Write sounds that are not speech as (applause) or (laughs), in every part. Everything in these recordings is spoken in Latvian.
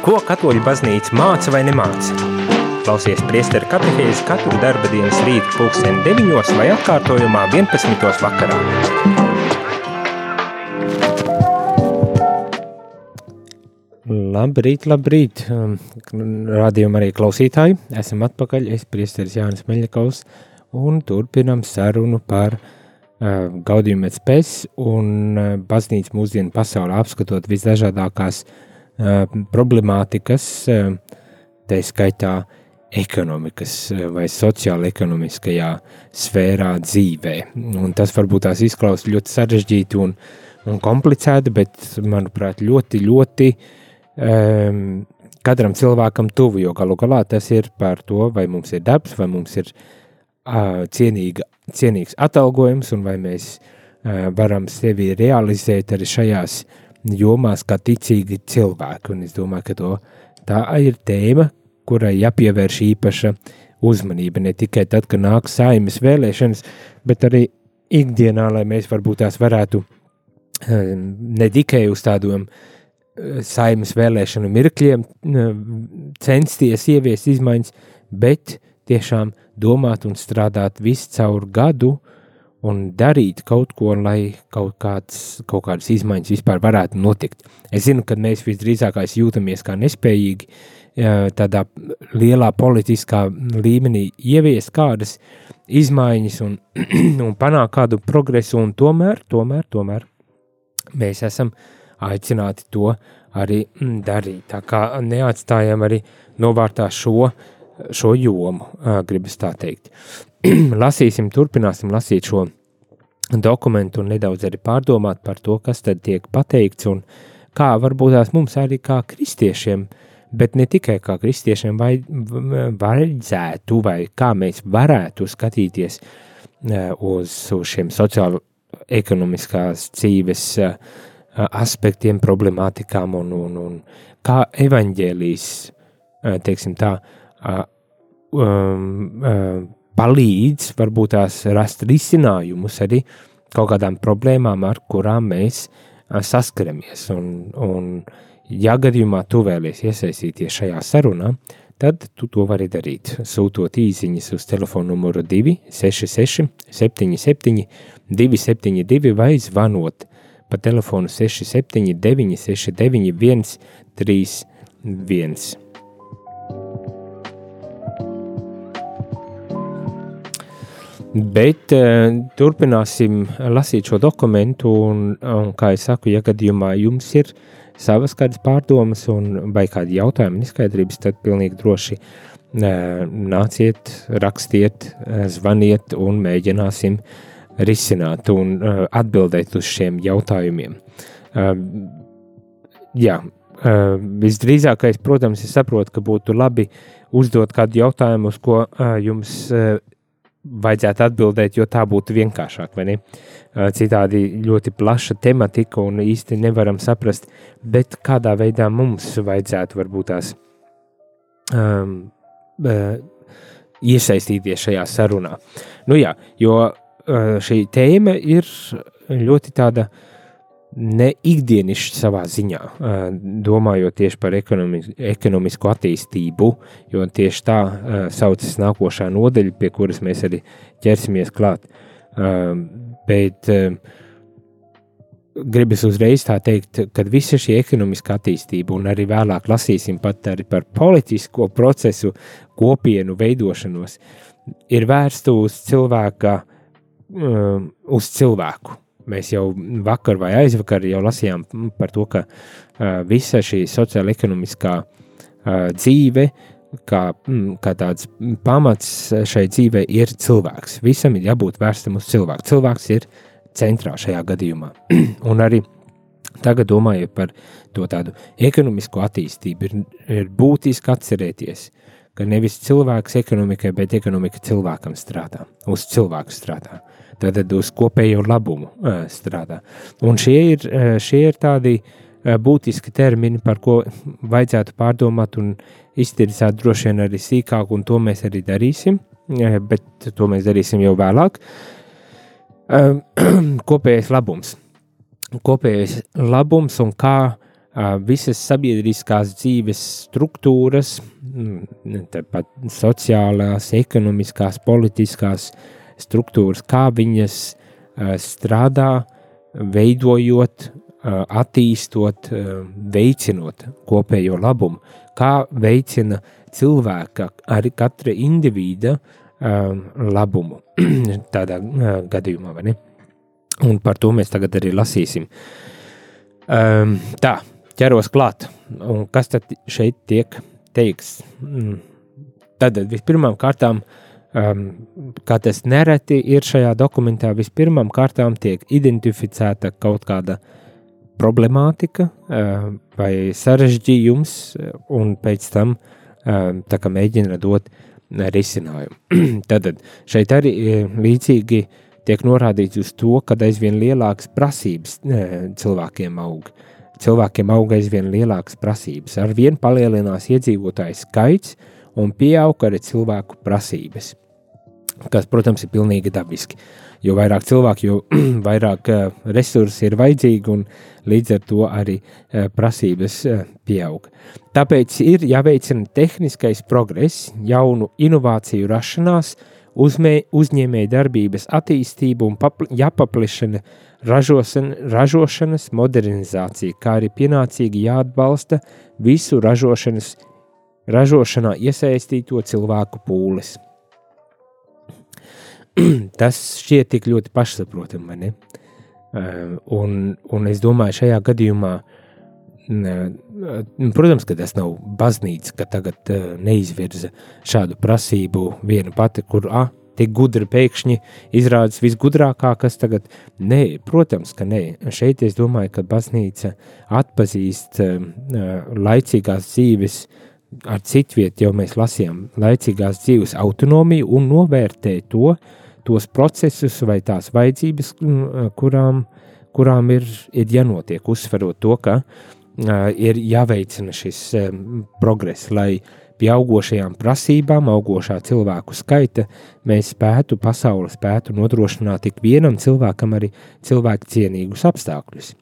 Ko katoļu baznīca māca vai nemāca? Klausies priesteru katehēzi katru darba dienas rītu pulksteni 9 vai atkārtojumā 11. vakarā. Labrīt, labrīt, um, rādījumā arī klausītāji. Esam atpakaļ, es priesteris Jānis Meļakovs un turpinam sarunu par uh, gaudījumu pēc un uh, baznīcu mūsdienu pasaulē apskatot visdažādākās uh, problemātikas, tā skaitā ekonomikas vai sociāla-ekonomiskajā sfērā dzīvē. Un tas varbūt tās izklausās ļoti sarežģīti un, un komplicēti, bet, manuprāt, ļoti, ļoti um, katram cilvēkam tuvu, jo galu galā tas ir par to, vai mums ir darbs, vai mums ir uh, cienīga, cienīgs atalgojums un vai mēs uh, varam sevi realizēt arī šajās uh, jomās kā ticīgi cilvēki. Un es domāju, ka to, tā ir tēma, kurai jāpievērš īpaša uzmanība ne tikai tad, kad nāk saimas vēlēšanas, bet arī ikdienā, lai mēs varbūt tās varētu eh, ne tikai uz tādiem eh, saimas vēlēšanu mirkļiem eh, censties ieviest izmaiņas, bet tiešām domāt un strādāt visu caur gadu, un darīt kaut ko, lai kaut, kāds, kaut kādas izmaiņas vispār varētu notikt. Es zinu, ka mēs visdrīzāk jūtamies kā nespējīgi tādā lielā politiskā līmenī ieviest kādas izmaiņas un, (clears throat) un panākt kādu progresu, un tomēr, tomēr, tomēr mēs esam aicināti to arī mm, darīt. Tā kā neatstājam arī novārtā šo, šo jomu, gribas tā teikt. (clears throat) lasīsim, turpināsim lasīt šo dokumentu un nedaudz arī pārdomāt par to, kas tad tiek pateikts un kā varbūt tās mums arī kā kristiešiem, bet ne tikai kā kristiešiem vajadzētu vai kā mēs varētu skatīties uz, uz šiem sociālo ekonomiskās dzīves aspektiem, problemātikām un, un, un kā evaņģēlīs, teiksim tā, um, um, palīdz varbūt tās rast risinājumus arī kaut kādām problēmām, ar kurām mēs saskaramies. Un, un ja gadījumā tu vēlies iesaistīties šajā sarunā, tad tu to vari darīt. Sūtot īsiņas uz telefonu numuru 266 77 272 vai zvanot pa telefonu 679 69 131. Bet uh, turpināsim lasīt šo dokumentu, un, un kā jau saku, ja gadījumā jums ir savas kādas pārdomas un, vai kādi jautājumi, neskaidrības, tad pilnīgi droši uh, nāciet, rakstiet, uh, zvaniet un mēģināsim risināt un atbildēt uz šiem jautājumiem. Jā, visdrīzākais, protams, ir saprot, ka būtu labi uzdot kādu jautājumu, uz ko jums vajadzētu atbildēt, jo tā būtu vienkāršāk. Citādi ļoti plaša tematika un īsti nevaram saprast, bet kādā veidā mums vajadzētu varbūt tās um, iesaistīties šajā sarunā. Nu jā, jo šī tēma ir ļoti tāda uh, ne ikdienišķi savā ziņā, domājot tieši par ekonomisku attīstību, jo tieši tā saucas nākošā nodeļa, pie kuras mēs arī ķersimies klāt. Bet gribas uzreiz tā teikt, ka visa šī ekonomiskā attīstība, un arī vēlāk lasīsim pat arī par politisko procesu kopienu veidošanos, ir vērsta uz cilvēka, uz cilvēku Mēs jau vakar vai aizvakar jau lasījām par to, ka uh, visa šī sociāla-ekonomiskā uh, dzīve, kā, mm, kā tāds pamats šai dzīvei, ir cilvēks. Visam ir jābūt vērstam uz cilvēku. Cilvēks ir centrā šajā gadījumā. (clears throat) Un arī tagad domājot par to tādu ekonomisko attīstību, ir, ir būtiski atcerēties, ka nevis cilvēks ekonomikai, bet ekonomika cilvēkam strādā, uz cilvēku strādā tad uz kopējo labumu strādā. Un šie ir, šie ir tādi būtiski termini, par ko vajadzētu pārdomāt un iztirzāt droši vien arī sīkāk, un to mēs arī darīsim, bet to mēs darīsim jau vēlāk. (clears throat) Kopējais labums. Kopējais labums un kā visas sabiedriskās dzīves struktūras, mm, tāpat sociālās, ekonomiskās, politiskās struktūras, kā viņas strādā, veidojot, attīstot, veicinot kopējo labumu, kā veicina cilvēka, arī katra indivīda labumu (clears throat) tādā gadījumā? Un par to mēs tagad arī lasīsim. Um, tā, ķeros klāt. Un kas tad šeit tiek teikts? Mm. Tad vispirmām kārtām, um, kā tas nereti ir šajā dokumentā, vispirmām kārtām tiek identificēta kaut kāda problemātika uh, vai sarežģījums, un pēc tam um, tā kā mēģina dot risinājumu. (clears throat) Tad šeit arī līdzīgi uh, tiek norādīts uz to, ka aizvien lielākas prasības cilvēkiem aug. Cilvēkiem aug aizvien lielākas prasības, ar vien palielinās iedzīvotāju skaits un pieaug arī cilvēku prasības. Kas, protams, ir pilnīgi dabiski. Jo vairāk cilvēku, jo (clears throat) vairāk uh, resursi ir vajadzīgi, un līdz ar to arī uh, prasības uh, pieaug. Tāpēc ir jāveicina tehniskais progress, jaunu inovāciju rašanās, uzņēmēja darbības attīstību un papl, jāpaplišana ražošana, ražošanas modernizācija, kā arī pienācīgi jāatbalsta visu ražošanas, ražošanā iesaistīto cilvēku pūles. (clears throat) Tas šķiet tik ļoti pašsaprotami, vai ne? Un, un es domāju, šajā gadījumā uh, Protams, ka tas nav baznīca, ka tagad uh, neizvirza šādu prasību viena pati, kur ah, tik gudri pēkšņi izrādās visgudrākā, kas tagad. Nē, protams, ka nē. Šeit es domāju, ka baznīca atpazīst uh, laicīgās dzīves. Ar citu vietu jau mēs lasījām laicīgās dzīves autonomiju un novērtē to, tos procesus vai tās vajadzības, kurām, kurām ir, ir jānotiek, uzsverot to, ka ir jāveicina šis progress, lai pie augošajām prasībām, augošā cilvēku skaita, mēs spētu, pasauli spētu nodrošināt tik vienam cilvēkam arī cilvēku cienīgus apstākļus.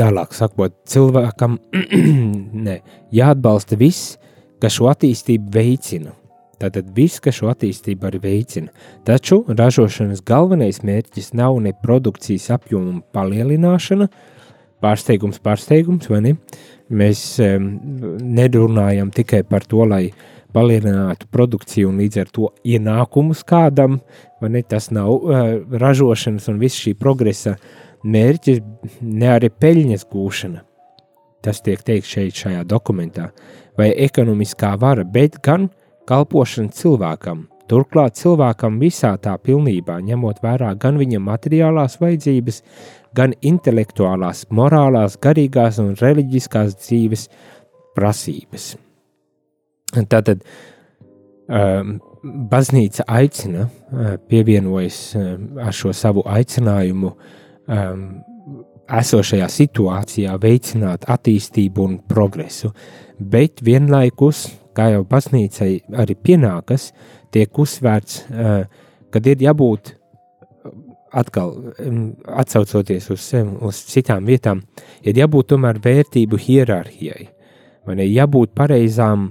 Tālāk sakot, cilvēkam (clears throat) ne, jāatbalsta viss, kas šo attīstību veicina. Tātad viss, kas šo attīstību arī veicina. Taču ražošanas galvenais mērķis nav ne produkcijas apjoma palielināšana, pārsteigums, pārsteigums, vai ne? Mēs um, nerunājam tikai par to, lai palielinātu produkciju un līdz ar to ienākumus kādam, vai ne? Tas nav uh, ražošanas un viss šī progresa mērķis, ne arī peļņas gūšana. Tas tiek teikts šeit, šajā dokumentā, vai ekonomiskā vara, bet gan kalpošana cilvēkam. Turklāt cilvēkam visā tā pilnībā, ņemot vērā gan viņa materiālās vajadzības, gan intelektuālās, morālās, garīgās un reliģiskās dzīves prasības. Tātad um, baznīca aicina, uh, pievienojas um, ar šo savu aicinājumu um, esošajā situācijā veicināt attīstību un progresu, bet vienlaikus, kā jau baznīcai arī pienākas, tiek uzsvērts, uh, kad ir jābūt atkal atcaucoties uz uz citām vietām, ir jābūt tomēr vērtību hierarhijai. Man ir jābūt pareizām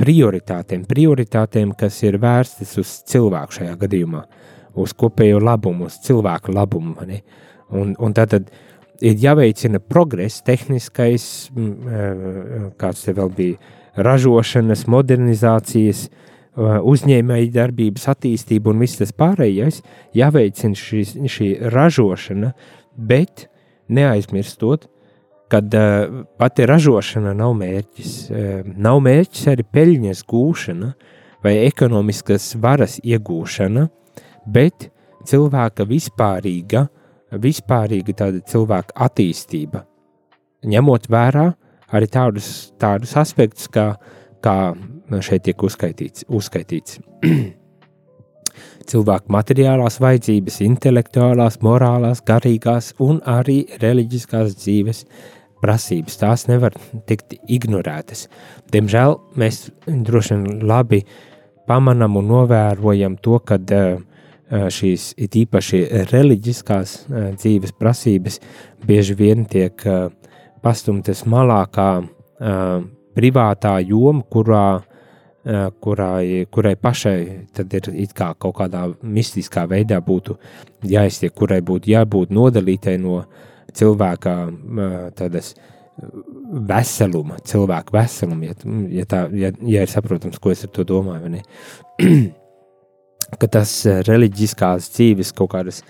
prioritātēm, prioritātēm, kas ir vērstas uz cilvēku šajā gadījumā, uz kopējo labumu, uz cilvēku labumu. Un, un tad, tad ir jāveicina progress, tehniskais, kāds te vēl bija, ražošanas, modernizācijas, uh, Uh, uzņēmēju darbības attīstību un viss tas pārējais, jāveicina šī, šī ražošana, bet neaizmirstot, ka uh, pati ražošana nav mērķis. Uh, nav mērķis arī peļņas gūšana vai ekonomiskas varas iegūšana, bet cilvēka vispārīga, vispārīga tāda cilvēka attīstība, ņemot vērā arī tādus, tādus aspektus, kā, kā šeit tiek uzskaitīts. uzskaitīts. (clears throat) Cilvēku materiālās vajadzības, intelektuālās, morālās, garīgās un arī reliģiskās dzīves prasības. Tās nevar tikt ignorētas. Diemžēl mēs droši vien labi pamanām un novērojam to, ka uh, šīs it īpaši reliģiskās dzīves prasības bieži vien tiek pastumtas malā kā privātā joma, kurā, kurai, kurai pašai ir kā kaut kādā mistiskā veidā būtu jāiztiek, kurai būtu jābūt nodalītai no cilvēka tādas veseluma, cilvēku veseluma, ja, ja, tā, ja, ja ir saprotams, ko es ar to domāju. (clears throat) ka tas reliģiskās dzīves kaut kādas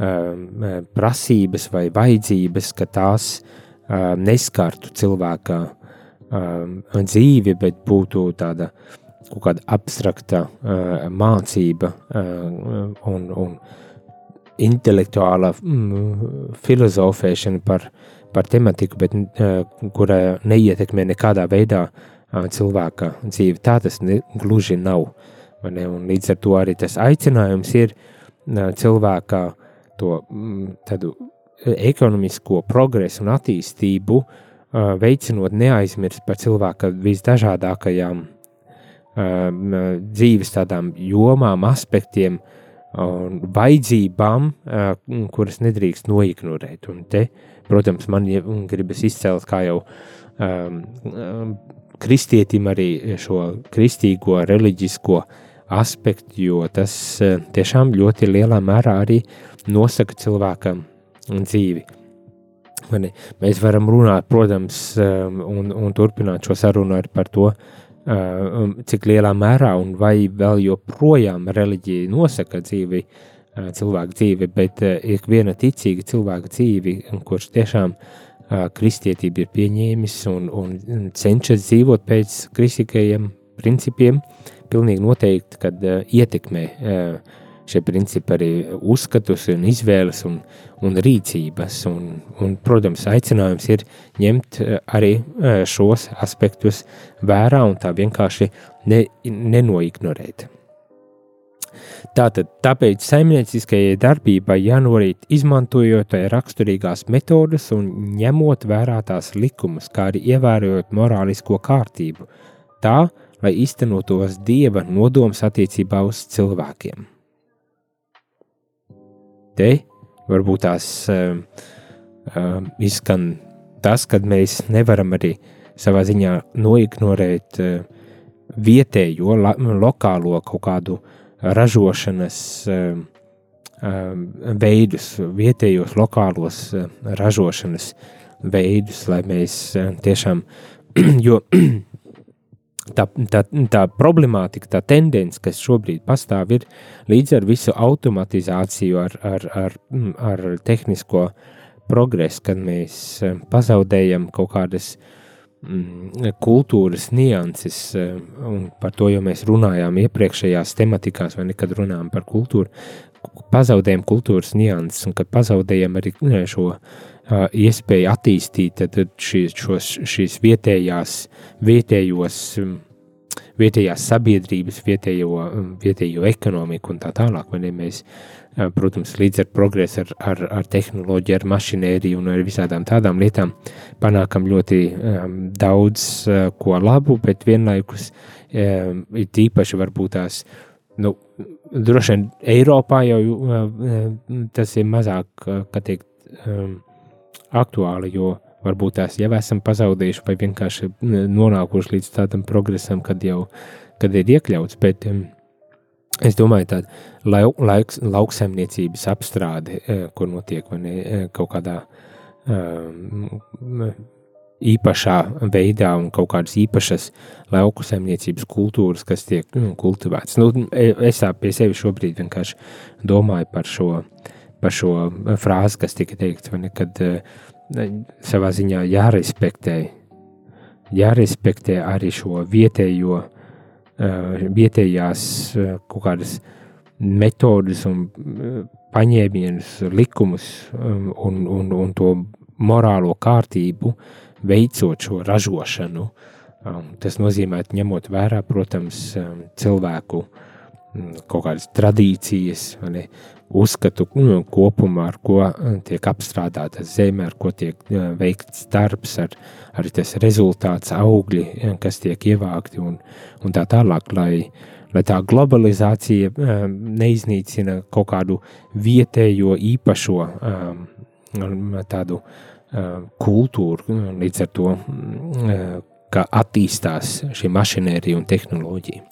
um, prasības vai vajadzības, ka tās um, neskartu cilvēka dzīvi, bet būtu tāda kaut kāda abstrakta mācība un, un intelektuāla mm, filozofēšana par, par tematiku, bet kura neietekmē nekādā veidā cilvēka dzīvi. Tā tas ne, gluži nav. Uh, Līdz ar to arī tas aicinājums ir cilvēkā to mm, tādu ekonomisko progresu un attīstību veicinot neaizmirst par cilvēka visdažādākajām dzīves tādām jomām, aspektiem un vajadzībām, kuras nedrīkst noignorēt. Un te, protams, man gribas izcelt, kā jau um, kristietim arī šo kristīgo reliģisko uh, aspektu, jo tas tiešām ļoti lielā mērā arī nosaka cilvēkam dzīvi. Mani, mēs varam runāt, protams, e, un, un turpināt šo sarunu par to, e, um, cik lielā mērā un vai vēl joprojām reliģija nosaka dzīvi, cilvēku dzīvi, bet ik viena ticīga cilvēka dzīvi, kurš tiešām kristietība ir pieņēmis un, un cenšas dzīvot pēc kristīgajiem principiem, uh, pilnīgi noteikti, kad uh, ietekmē uh, šie principi arī uzskatus un izvēles un, un rīcības. Un, un, protams, aicinājums ir ņemt uh, arī uh, šos aspektus vērā un tā vienkārši ne, nenoignorēt. Tātad, tāpēc saimnieciskajai darbībai jānorīt izmantojot raksturīgās metodes un ņemot vērā tās likumus, kā arī ievērojot morālisko kārtību. Tā, lai iztenotos dieva nodoms attiecībā uz cilvēkiem. Te varbūt tās uh, uh, izskan tas, kad mēs nevaram arī savā ziņā noignorēt uh, vietējo, la, lokālo kaut kādu ražošanas uh, uh, veidus, vietējos, lokālos uh, ražošanas veidus, lai mēs uh, tiešām, (clears throat) jo tā, tā, tā problemātika, tā tendence, kas šobrīd pastāv, ir līdz ar visu automatizāciju, ar, ar, ar, mm, ar tehnisko progresu, kad mēs eh, pazaudējam kaut kādas mm, kultūras nianses, eh, un par to jau mēs runājām iepriekšējās tematikās, vai nekad runājām par kultūru, pazaudējam kultūras nianses, un kad pazaudējam arī eh, šo iespēju attīstīt šīs, šos, šīs vietējās, vietējos, vietējās sabiedrības, vietējo, vietējo ekonomiku un tā tālāk. Mēs, protams, līdz ar progresu, ar, ar, ar tehnoloģiju, ar mašinēriju un ar visādām tādām lietām panākam ļoti um, daudz uh, ko labu, bet vienlaikus um, ir tīpaši varbūt tās, nu, droši vien Eiropā jau uh, tas ir mazāk, kā teikt, um, aktuāli, jo varbūt tās jau esam pazaudējuši vai vienkārši nonākuši līdz tādam progresam, kad jau kad ir iekļauts. Bet es domāju, ka lau, laiks, lauksaimniecības apstrāde, e, kur notiek ne, e, kaut kādā um, īpašā veidā un kaut kādas īpašas lauku saimniecības kultūras, kas tiek nu, kultivētas. Nu, e, es tā pie sevis šobrīd vienkārši domāju par šo par šo frāzi, kas tika teikta, kad uh, savā ziņā jārespektē, jārespektē arī šo vietējo, uh, vietējās uh, kaut kādas metodas un uh, paņēmienus, likumus um, un, un, un to morālo kārtību, veicot šo ražošanu. Um, tas nozīmē, ņemot vērā, protams, um, cilvēku um, kaut kādas tradīcijas, ne, uzskatu nu, kopumā, ar ko eh, tiek apstrādāta zeme, ar ko tiek eh, veikts darbs, ar, arī tas rezultāts, augļi, kas tiek ievākti un, un tā tālāk, lai, lai tā globalizācija um, neiznīcina kaut kādu vietējo īpašo um, tādu um, kultūru, līdz ar to, um, ka attīstās šī mašinērija un tehnoloģija.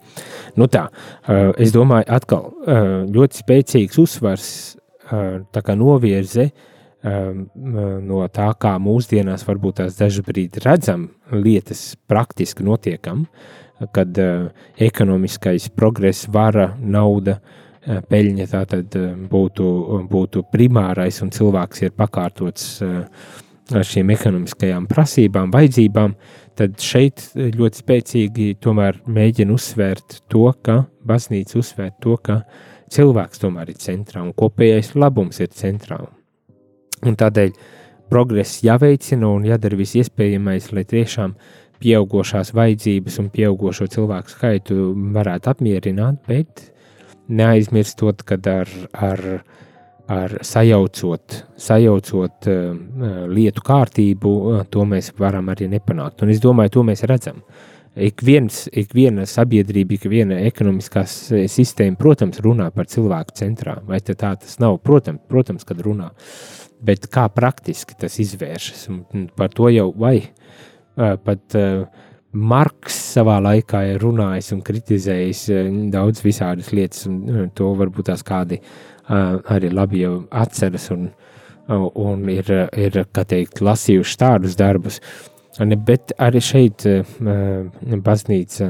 Nu tā, uh, es domāju, atkal uh, ļoti spēcīgs uzsvars, uh, tā kā novirze no tā, kā mūsdienās varbūt tās dažbrīd redzam lietas praktiski notiekam, kad ekonomiskais progress, vara, nauda, peļņa tātad uh, būtu, būtu primārais un cilvēks ir pakārtots šīm ekonomiskajām prasībām, vajadzībām, tad šeit ļoti spēcīgi tomēr mēģina uzsvērt to, ka baznīca uzsvērt to, ka cilvēks tomēr ir centrā un kopējais labums ir centrā. Un tādēļ progress jāveicina un jādara viss iespējamais, lai tiešām pieaugušās vajadzības un pieaugušo cilvēku skaitu varētu apmierināt, bet neaizmirstot, ka ar, ar, ar sajaucot, sajaucot uh, lietu kārtību, uh, to mēs varam arī nepanākt. Un es domāju, to mēs redzam. Ik, viens, ik viena sabiedrība, ik viena ekonomiskā sistēma, protams, runā par cilvēku centrā. Vai tā tas nav? Protams, protams kad runā. Bet kā praktiski tas izvēršas? Un par to jau vai pat Marks savā laikā ir runājis un kritizējis daudz visādas lietas, un to varbūt tās kādi arī labi jau atceras un, un ir, ir teikt, lasījuši tādus darbus. Bet arī šeit baznīca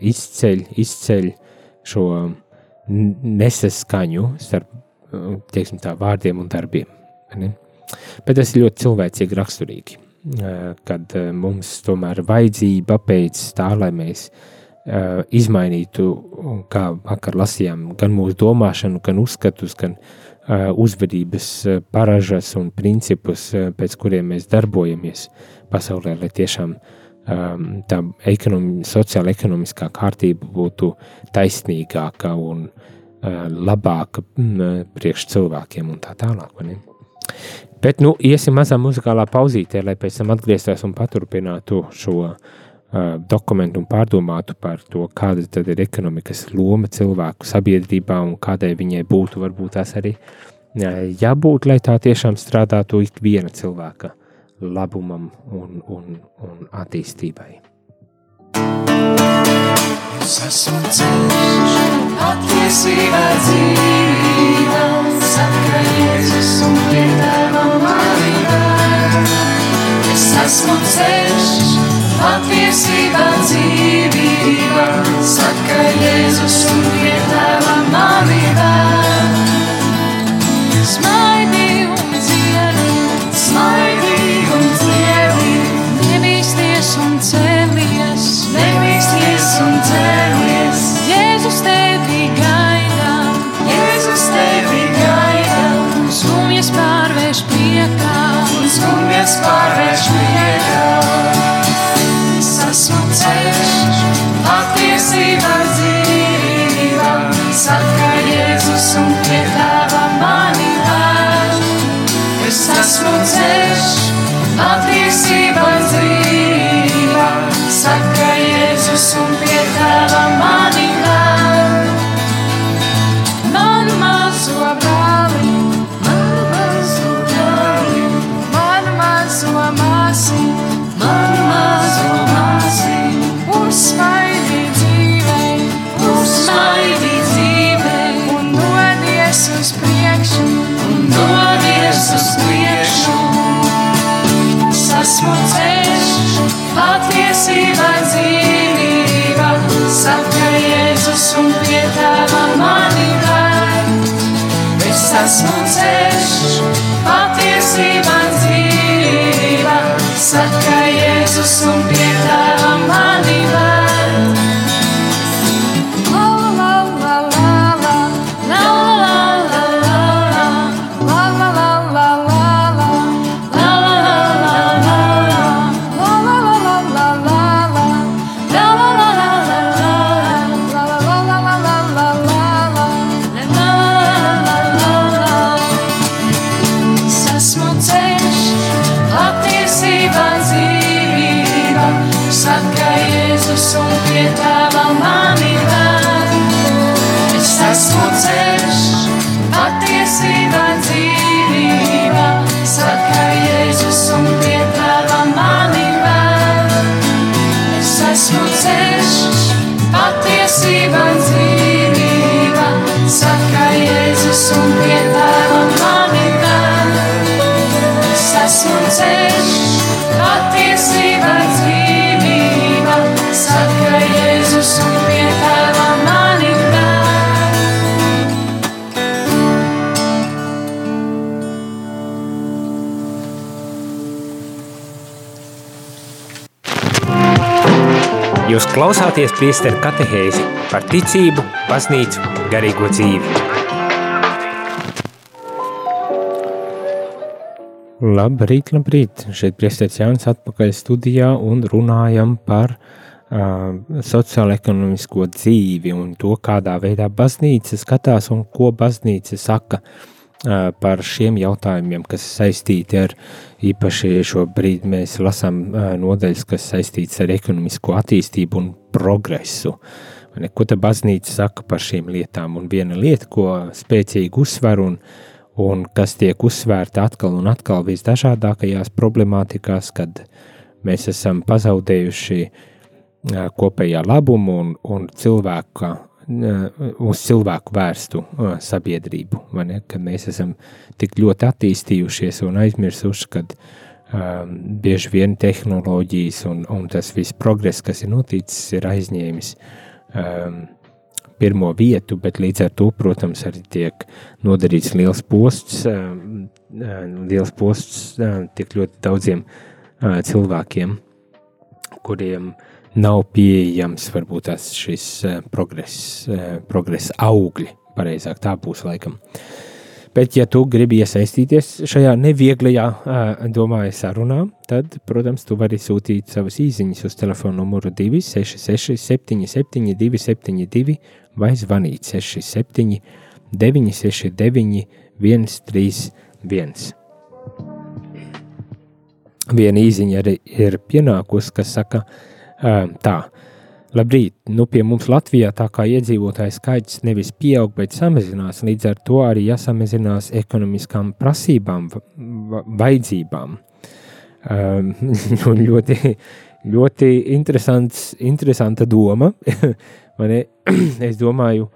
izceļ, izceļ šo nesaskaņu starp teiksim, tā, vārdiem un darbiem. Ne? Bet tas ir ļoti cilvēcīgi raksturīgi. Kad mums tomēr ir vajadzība pēc tā, lai mēs eh, izmainītu, kā vakar lasījām, gan mūsu domāšanu, gan uzskatus, gan uzvedības paražas un principus, pēc kuriem mēs darbojamies pasaulē, lai tiešām tā ekonomi, sociāla ekonomiskā kārtība būtu taisnīgāka un labāka mm, priekš cilvēkiem un tā tālāk. Bet, nu, iesim mazā muzikālā pauzītē, lai pēc tam atgrieztos un paturpinātu šo uh, dokumentu un pārdomātu par to, kāda tad ir ekonomikas loma cilvēku sabiedrībā un kādai viņai būtu varbūt tās arī jābūt, lai tā tiešām strādātu ikviena cilvēka labumam un, un, un attīstībai. Es esmu ceļš, patiesībā dzīvība, saka Jēzus un pie tēva esmu ceļš, patiesība, dzīvība, saka Jēzus un pie tēva mani vēd. Smaidi un dziedi, smaidi un dziedi, nebīsties un cēlies, nebīsties un cēlies, esmu klausāties priesteru katehēzi par ticību, baznīcu, garīgo dzīvi. Labrīt, labrīt! Šeit priesteris Jānis atpakaļ studijā un runājam par uh, sociālo-ekonomisko dzīvi un to, kādā veidā baznīca skatās un ko baznīca saka uh, par šiem jautājumiem, kas saistīti ar īpaši šobrīd mēs lasām nodaļas, kas saistīts ar ekonomisko attīstību un progresu. Ko ta baznīca saka par šīm lietām? Un viena lieta, ko spēcīgi uzsver un, un kas tiek uzsvērta atkal un atkal visdažādākajās problemātikās, kad mēs esam pazaudējuši kopējā labumu un, un cilvēka, uz cilvēku vērstu sabiedrību, ne? kad mēs esam tik ļoti attīstījušies un aizmirsuši, kad um, bieži vien tehnoloģijas un, un tas viss progress, kas ir noticis, ir aizņēmis um, pirmo vietu, bet līdz ar to, protams, arī tiek nodarīts liels posts, um, uh, liels posts uh, tik ļoti daudziem uh, cilvēkiem, kuriem nav pieejams varbūt tas šis uh, progress, uh, progress augļi, pareizāk tā būs laikam. Bet, ja tu gribi iesaistīties šajā nevieglajā, uh, domāju, sarunā, tad, protams, tu vari sūtīt savas īsiņas uz telefona numuru 266 77 272 vai zvanīt 67 969 131. Viena īsiņa arī ir pienākusi, kas saka uh, tā. Labrīt, nu pie mums Latvijā tā kā iedzīvotāju skaits nevis pieaug, bet samazinās, līdz ar to arī jāsamazinās ekonomiskām prasībām, va- vajadzībām. Um, (laughs) ļoti, ļoti interesanta doma. (laughs) (clears throat) es domāju,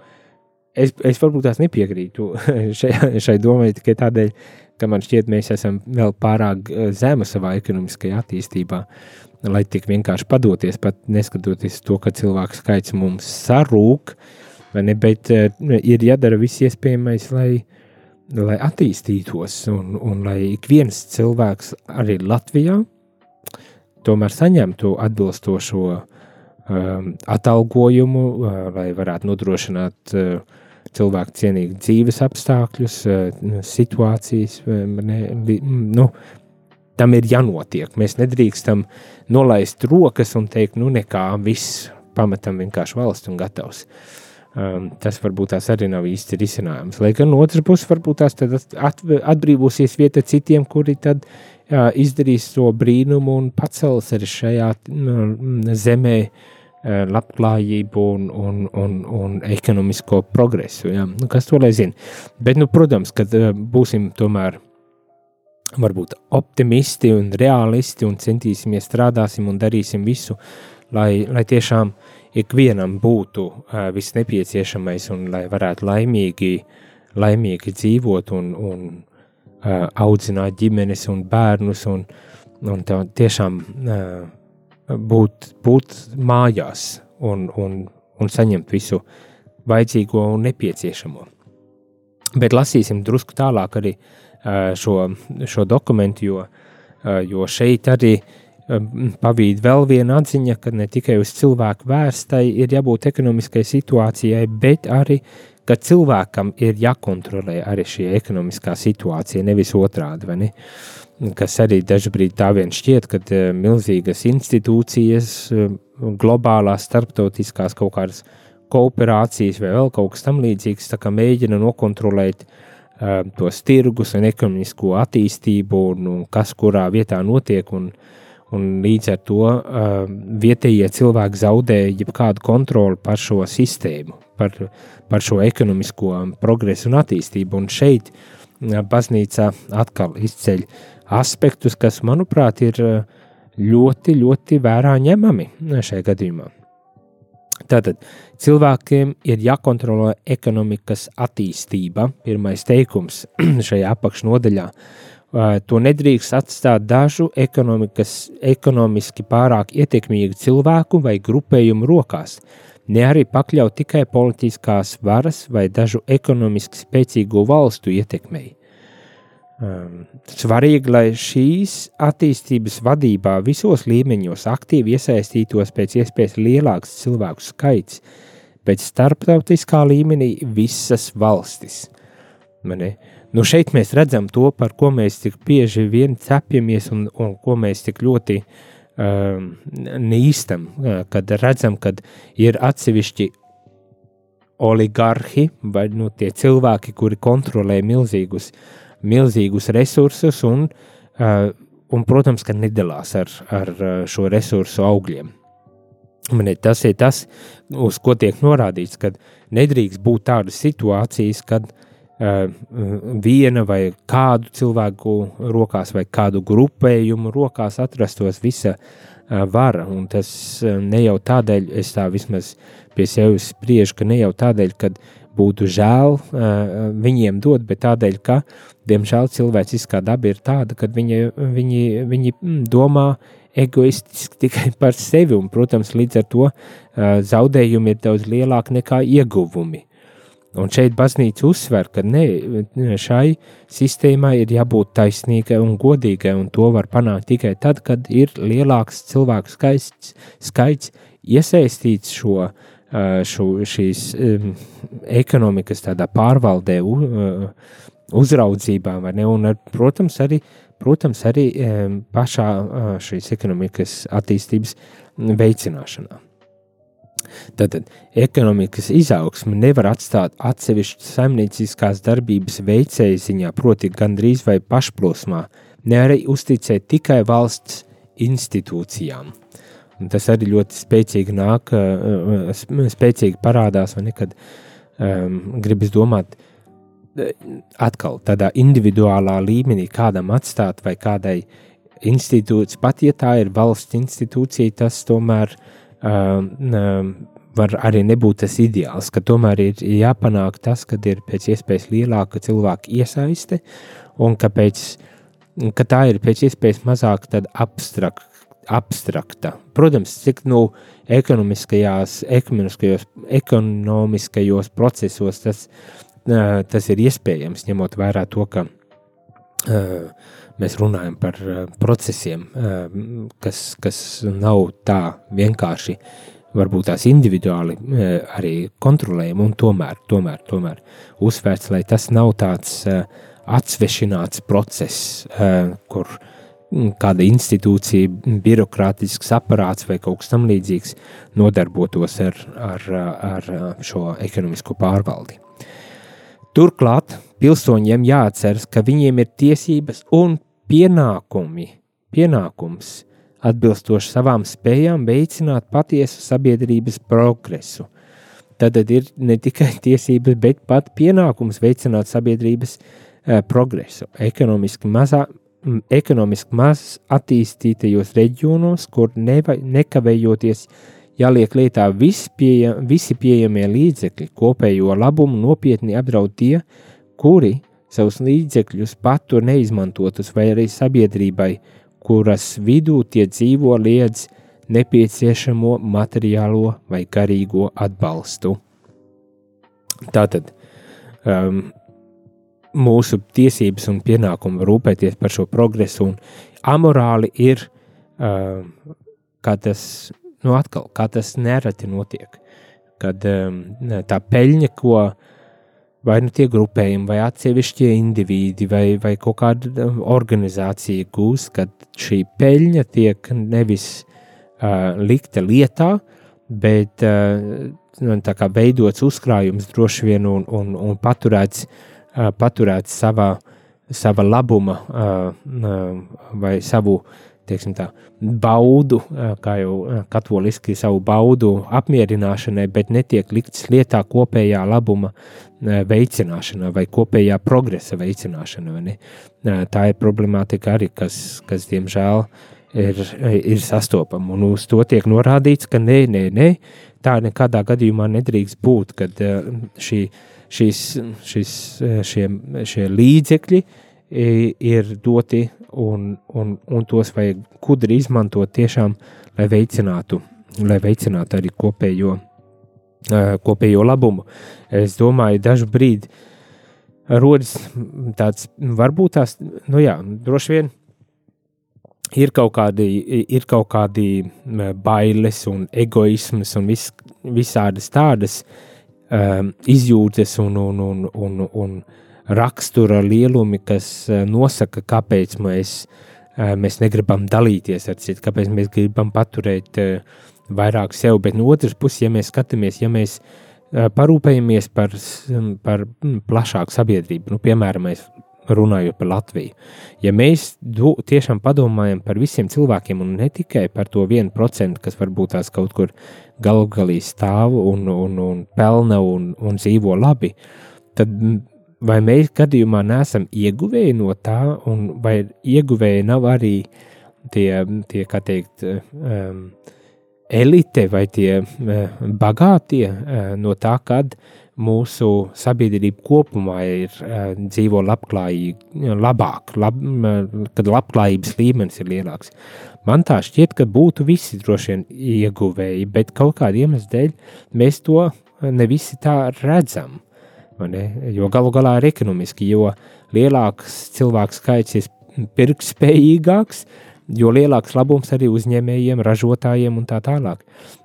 es, es varbūt tās nepiekrītu (laughs) šai, šai domai tikai tādēļ, ka man šķiet, mēs esam vēl pārāk zema savā ekonomiskajā attīstībā, lai tik vienkārši padoties, pat neskatoties to, ka cilvēku skaits mums sarūk, ne, bet eh, ir jādara viss iespējamais, lai, lai attīstītos un, un lai ik viens cilvēks arī Latvijā tomēr saņemtu atbilstošo um, atalgojumu, uh, lai varētu nodrošināt uh, cilvēku cienīgu dzīves apstākļus, situācijas. Ne, nu, tam ir jānotiek. Mēs nedrīkstam nolaist rokas un teikt, nu nekā, viss pametam vienkārši valsts un gatavs. Um, tas varbūt tās arī nav īsti risinājums. Lai gan no otras puses, varbūt tās atbrīvosies vieta citiem, kuri tad jā, izdarīs to brīnumu un pacels arī šajā mm, zemē eh, labklājību un, un, un, un ekonomisko progresu. Jā. Nu, kas to lai zina? Bet, nu, protams, kad eh, būsim tomēr varbūt optimisti un realisti un centīsimies, strādāsim un darīsim visu, lai, lai tiešām ikvienam būtu uh, viss nepieciešamais un lai varētu laimīgi, laimīgi dzīvot un, un uh, audzināt ģimenes un bērnus un, un tiešām uh, būt, būt mājās un, un, un saņemt visu vajadzīgo un nepieciešamo. Bet lasīsim drusku tālāk arī uh, šo, šo dokumentu, jo, jo šeit arī pavīd vēl viena atziņa, ka ne tikai uz cilvēku vērstai ir jābūt ekonomiskai situācijai, bet arī, ka cilvēkam ir jākontrolē arī šī ekonomiskā situācija, nevis otrādi, vai ne? Kas arī dažbrīd tā vien šķiet, ka milzīgas institūcijas, globālās, starptautiskās kaut kādas kooperācijas vai vēl kaut kas tam līdzīgs, tā kā mēģina nokontrolēt uh, tos tirgus un ekonomisko attīstību un, un kas kurā vietā notiek un, un līdz ar to uh, vietējie cilvēki zaudēja jebkādu kontroli par šo sistēmu, par, par šo ekonomisko progresu un attīstību. Un šeit uh, baznīca atkal izceļ aspektus, kas, manuprāt, ir ļoti, ļoti vērā ņemami šajā gadījumā. Tātad cilvēkiem ir jākontrolē ekonomikas attīstība, pirmais teikums (clears throat) šajā apakšnodaļā. To nedrīkst atstāt dažu ekonomiski pārāk ietekmīgu cilvēku vai grupējumu rokās, ne arī pakļaut tikai politiskās varas vai dažu ekonomiski spēcīgu valstu ietekmei. Um, svarīgi, lai šīs attīstības vadībā visos līmeņos aktīvi iesaistītos pēc iespējas lielāks cilvēku skaits, pēc starptautiskā līmenī visas valstis. Mani? Nu šeit mēs redzam to, par ko mēs tik bieži vien cepjamies un, un ko mēs tik ļoti um, nīstam, kad redzam, kad ir atsevišķi oligarhi vai nu, tie cilvēki, kuri kontrolē milzīgus uh, milzīgus resursus un, uh, un protams, ka nedalās ar, ar šo resursu augļiem. Man, tas ir tas, uz ko tiek norādīts, ka nedrīkst būt tādas situācijas, kad uh, viena vai kādu cilvēku rokās vai kādu grupējumu rokās atrastos visa uh, vara. Un tas uh, ne jau tādēļ, es tā vismaz pie sevis spriežu, ka ne jau tādēļ, ka būtu žēl viņiem dot, bet tādēļ, ka, diemžēl, cilvēciskā daba ir tāda, ka viņi, viņi, viņi mm, domā egoistiski (laughs) tikai par sevi, un, protams, līdz ar to zaudējumi ir daudz lielāki nekā ieguvumi. Un šeit baznīca uzsver, ka ne, šai sistēmai ir jābūt taisnīgai un godīgai, un to var panākt tikai tad, kad ir lielāks cilvēku skaits, skaits iesaistīts šo uh, šo, šīs um, ekonomikas pārvaldē, uh, uzraudzībā, ne, un, ar, protams, arī, protams, arī um, pašā uh, šīs ekonomikas attīstības veicināšanā. Tātad ekonomikas izaugsme nevar atstāt atsevišķu saimnieciskās darbības veicēju ziņā, proti, gandrīz vai pašplosmā, ne arī uzticēt tikai valsts institūcijām. Un tas arī ļoti spēcīgi nāk, spēcīgi parādās, vai nekad um, gribas domāt, atkal tādā individuālā līmenī kādam atstāt vai kādai institūcijai, pat ja tā ir valsts institūcija, tas tomēr um, var arī nebūt tas ideāls, ka tomēr ir jāpanāk tas, ka ir pēc iespējas lielāka cilvēka iesaiste un ka, pēc, ka tā ir pēc iespējas mazāk abstrakt, abstrakta. Protams, cik nu ekonomiskajās, ekonomiskajos, ekonomiskajos procesos tas, tas ir iespējams, ņemot vērā to, ka mēs runājam par procesiem, kas, kas nav tā vienkārši, varbūt tās individuāli arī kontrolējami, un tomēr, tomēr, tomēr uzsvērts, lai tas nav tāds atsvešināts process, kur Mm, kāda institūcija, birokrātisks aparāts vai kaut kas tamlīdzīgs nodarbotos ar, ar, ar šo ekonomisko pārvaldi. Turklāt pilsoņiem jāatceras, ka viņiem ir tiesības un pienākumi, pienākums atbilstoši savām spējām veicināt patiesu sabiedrības progresu. Tad ir ne tikai (laughs) tiesības, bet pat pienākums veicināt sabiedrības eh, progresu. Ekonomiski mazā, ekonomiski maz attīstītajos reģionos, kur neva, nekavējoties jāliek lietā visi, pieejam, visi pieejamie līdzekļi, kopējo labumu nopietni apdraud tie, kuri savus līdzekļus patur neizmantotus, vai arī sabiedrībai, kuras vidū tie dzīvo liedz nepieciešamo materiālo vai garīgo atbalstu. Tātad um, mūsu tiesības un pienākumu rūpēties par šo progresu, un amorāli ir, uh, kā tas, nu atkal, kā tas nereti notiek, kad um, tā peļņa, ko vai nu tie grupējumi, vai atsevišķie indivīdi, vai, vai kaut kāda organizācija gūs, kad šī peļņa tiek nevis uh, likta lietā, bet uh, nu, tā kā veidots uzkrājums droši vien un, un, un paturēts uh, paturēt savā, sava labuma vai savu teiksim tā, baudu, kā jau katoliski savu baudu apmierināšanai, bet netiek likts lietā kopējā labuma veicināšanā vai kopējā progresa veicināšanā. Tā ir problemātika arī, kas, kas diemžēl, ir, ir sastopama. Un uz to tiek norādīts, ka nē, nē, nē, tā nekādā gadījumā nedrīkst būt, kad šī, šīs, šīs, šie, šie līdzekļi ir doti un, un, un tos vajag gudri izmantot tiešām, lai veicinātu, lai veicinātu arī kopējo, kopējo labumu. Es domāju, dažu brīdi rodas tāds, varbūt tās, nu jā, droši vien ir kaut kādi, ir kaut kādi bailes un egoisms un vis, visādas tādas um, izjūtas un, un, un, un, un rakstura lielumi, kas eh, nosaka, kāpēc mēs, eh, mēs negribam dalīties ar citu, kāpēc mēs gribam paturēt eh, vairāk sev. Bet no otras puses, ja mēs skatāmies, ja mēs parūpējamies par, par mm, plašāku sabiedrību, nu, piemēram, mēs runājot par Latviju. Ja mēs do, tiešām padomājam par visiem cilvēkiem un ne tikai par to vienu procentu, kas varbūt tās kaut kur galu galī stāv un, un, un pelna un, un dzīvo labi, tad vai mēs gadījumā neesam ieguvēji no tā, un vai ieguvēji nav arī tie, tie kā teikt, um, elite vai tie uh, bagātie uh, no tā, kad mūsu sabiedrība kopumā ir uh, dzīvo labklājīgi, labāk, lab, uh, kad labklājības līmenis ir lielāks. Man tā šķiet, ka būtu visi droši vien ieguvēji, bet kaut kāda iemesla dēļ mēs to ne visi tā redzam. Jo galu galā ir ekonomiski, jo lielāks cilvēku skaits ir pirktspējīgāks, jo lielāks labums arī uzņēmējiem, ražotājiem un tā tālāk.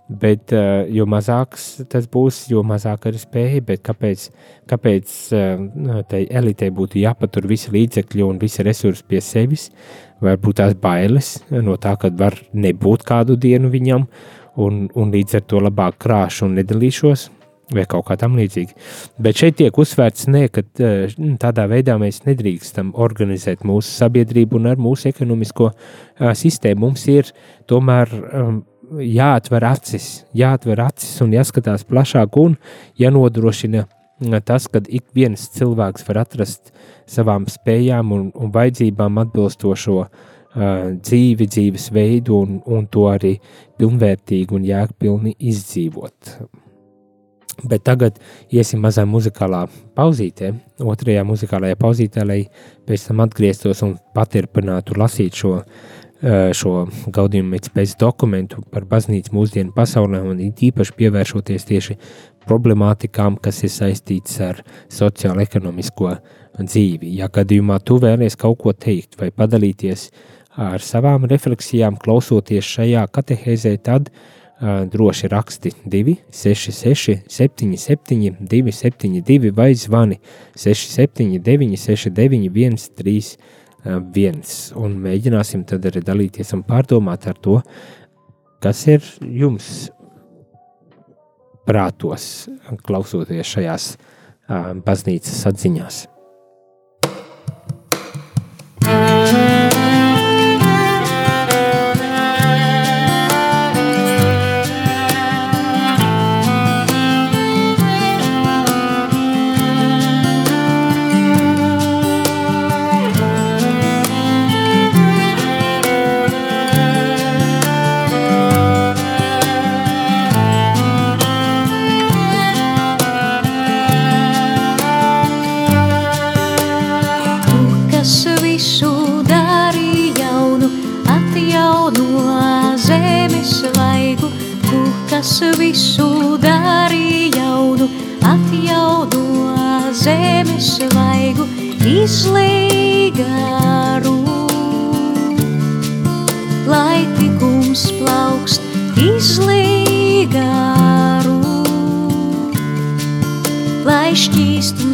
Bet, uh, jo mazāks tas būs, jo mazāk ir spēja. Kāpēc, kāpēc uh, tai elitei būtu jāpatur visi līdzekļi un visi resursi pie sevis? Varbūt tās bailes no tā, ka var nebūt kādu dienu viņam, un, un līdz ar to labāk krāšu un nedalīšos vai kaut kā tam līdzīga. Bet šeit tiek uzsvērts, ne, ka eh, tādā veidā mēs nedrīkstam organizēt mūsu sabiedrību un ar mūsu ekonomisko uh, sistēmu. Mums ir tomēr um, jāatver acis, jāatver acis un jāskatās plašāk un jānodrošina tas, ka ik viens cilvēks var atrast savām spējām un, un vajadzībām atbilstošo uh, dzīvi, dzīves veidu un, un to arī pilnvērtīgi un jēgpilni izdzīvot. Bet tagad iesim mazā muzikālā pauzītē, otrajā muzikālajā pauzītē, lai pēc tam atgrieztos un paturpinātu lasīt šo, eh, šo gaudījumu pēc dokumentu par baznīcu mūsdienu pasaulē un īpaši pievēršoties tieši problemātikām, kas ir saistītas ar sociālo-ekonomisko dzīvi. Ja gadījumā tu vēlies kaut ko teikt vai padalīties ar savām refleksijām, klausoties šajā katehēzē, tad uh, droši raksti 266, 77, 272 vai zvani 679, 691, 31. Un mēģināsim tad arī dalīties un pārdomāt ar to, kas ir jums prātos, klausoties šajās baznīcas atziņās. izlīgaru,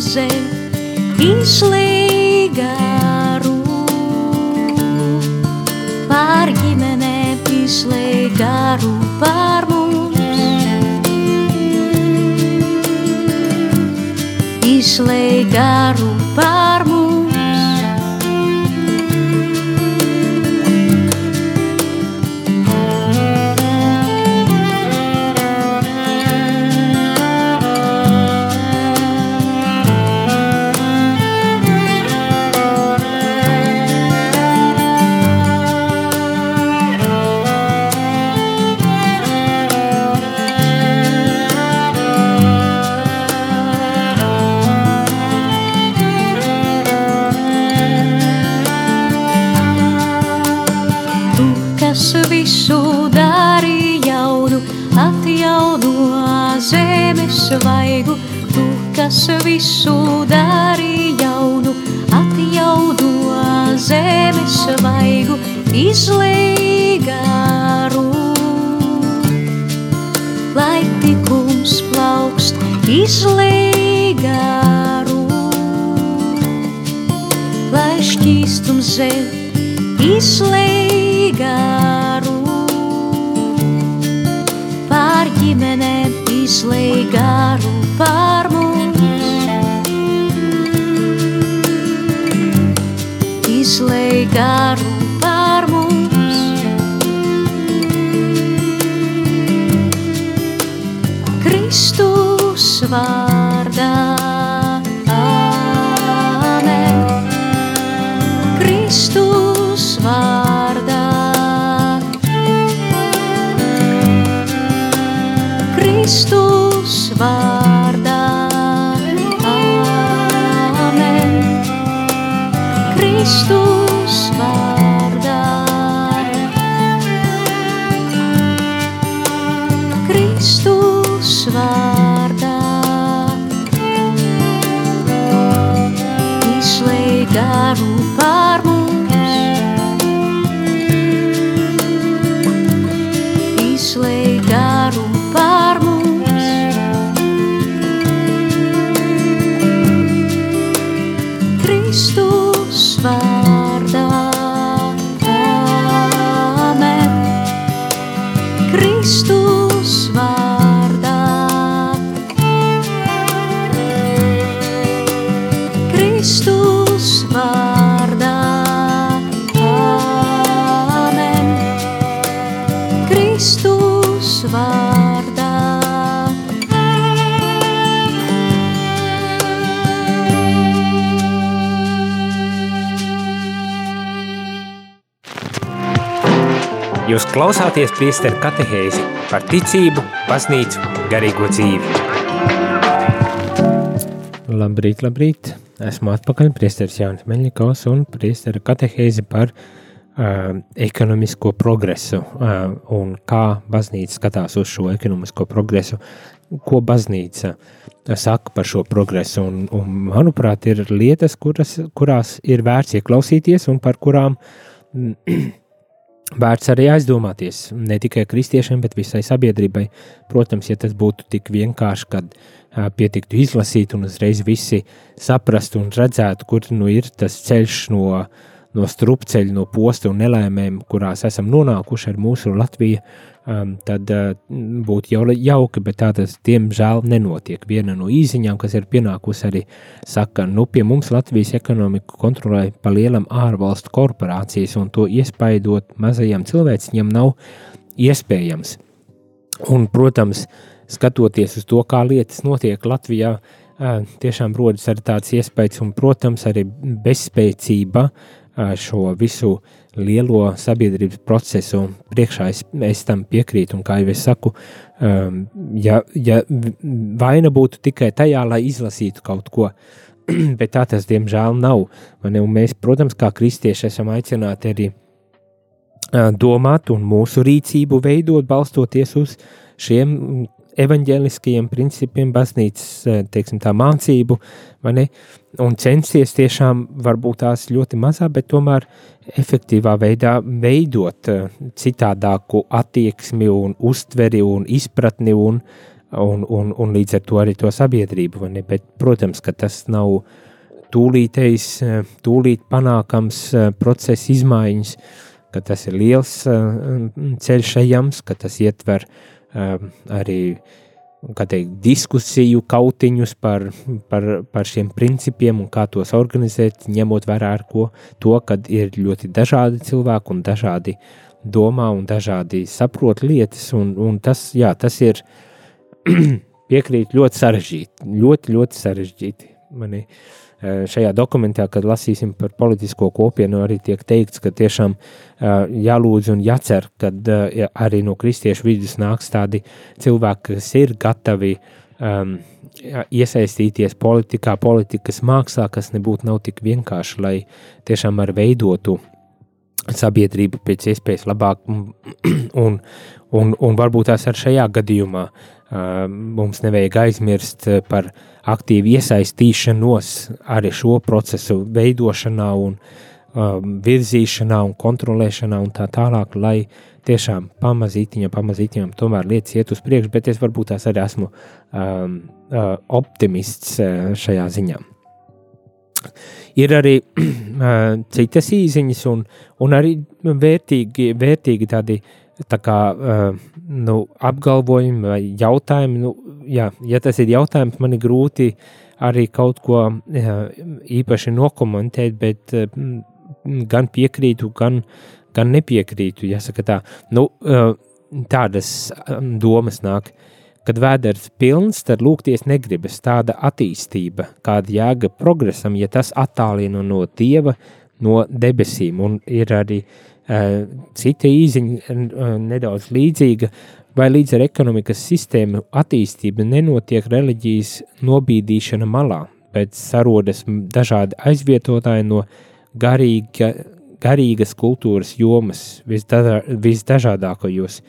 šķīstu zem izlīgaru, pār ģimenēm izlīgaru pār mums. Izlīgaru pār plaukst, izlēj garu. Lai šķīstums zem, izlēj garu. Pār ģimenēm izlēj Jūs klausāties priesteru katehēzi par ticību, baznīcu, garīgo dzīvi. Labrīt, labrīt! Esmu atpakaļ priesteris Jānis Meļņikovs un priesteru katehēzi par uh, ekonomisko progresu uh, un kā baznīca skatās uz šo ekonomisko progresu, ko baznīca saka par šo progresu. Un, un, manuprāt, ir lietas, kuras, kurās ir vērts ieklausīties un par kurām vērts arī aizdomāties. Ne tikai kristiešiem, bet visai sabiedrībai. Protams, ja tas būtu tik vienkārši, kad ā, pietiktu izlasīt un uzreiz visi saprastu un redzētu, kur nu ir tas ceļš no, no strupceļa, no posta un nelēmēm, kurās esam nonākuši ar mūsu Latviju, um, tad uh, būtu jau jauki, bet tā tas diemžēl nenotiek. Viena no īziņām, kas ir pienākusi arī, saka, nu pie mums Latvijas ekonomiku kontrolē pa lielam ārvalstu korporācijas, un to iespaidot mazajam cilvēciņam nav iespējams. Un, protams, skatoties uz to, kā lietas notiek Latvijā, ā, tiešām rodas arī tāds iespējas, un, protams, arī bezspēcība ā, šo visu lielo sabiedrības procesu priekšā es, es tam piekrītu, un kā jau es saku, um, ja, ja vaina būtu tikai tajā, lai izlasītu kaut ko, (clears throat) bet tā tas diemžēl nav. mēs, protams, kā kristieši esam aicināti arī ā, domāt un mūsu rīcību veidot, balstoties uz šiem evaņģēliskajiem principiem, baznīcas ā, teiksim, mācību, ne? Un censties tiešām varbūt tās ļoti mazā, bet tomēr efektīvā veidā veidot ā, citādāku attieksmi un uztveri un izpratni un, un, un, un līdz ar to arī to sabiedrību? Bet, protams, ka tas nav tūlītējs, ā, tūlīt panākams ā, procesa izmaiņas, ka tas ir liels ceļš ejams, ka tas ietver uh, arī kā teikt, diskusiju kautiņus par, par, par šiem principiem un kā tos organizēt, ņemot vērā ar ko to, kad ir ļoti dažādi cilvēki un dažādi domā un dažādi saprot lietas, un, un tas, jā, tas ir (clears throat) piekrīt ļoti sarežģīti, ļoti, ļoti sarežģīti. Mani, eh, šajā dokumentā, kad lasīsim par politisko kopienu, arī tiek teikts, ka tiešām eh, jālūdz un jācer, ka arī no kristiešu vidus nāks tādi cilvēki, kas ir gatavi um, iesaistīties politikā, politikas mākslā, kas nebūtu nav tik vienkārši, lai tiešām ar veidotu sabiedrību pēc iespējas labāk, (clears throat) un, un, un varbūt tās ar šajā gadījumā uh, mums nevajag aizmirst par aktīvu iesaistīšanos arī šo procesu veidošanā un uh, virzīšanā un kontrolēšanā un tā tālāk, lai tiešām pamazītiņam, pamazītiņam tomēr lietas iet uz priekšu, bet es varbūt tās arī esmu um, uh, optimists uh, šajā ziņā. Ir arī (clears throat) uh, citas īsiņas, un, un arī vērtīgi, vērtīgi tādi tā kā, uh, nu, apgalvojumi vai jautājumi. Nu, jā, ja tas ir jautājums, man ir grūti arī kaut ko uh, īpaši nokomentēt, bet uh, gan piekrītu, gan, gan nepiekrītu. Jāsaka tā, nu, tādas domas nāk. Kad vēders pilns, tad lūgties negribas tāda attīstība, kāda jēga progresam, ja tas attālina no Dieva, no debesīm. Un ir arī uh, cita īziņa uh, nedaudz līdzīga, vai līdz ar ekonomikas sistēmu attīstību nenotiek reliģijas nobīdīšana malā, bet sarodas dažādi aizvietotāji no garīga, garīgas kultūras jomas visdažādākajos.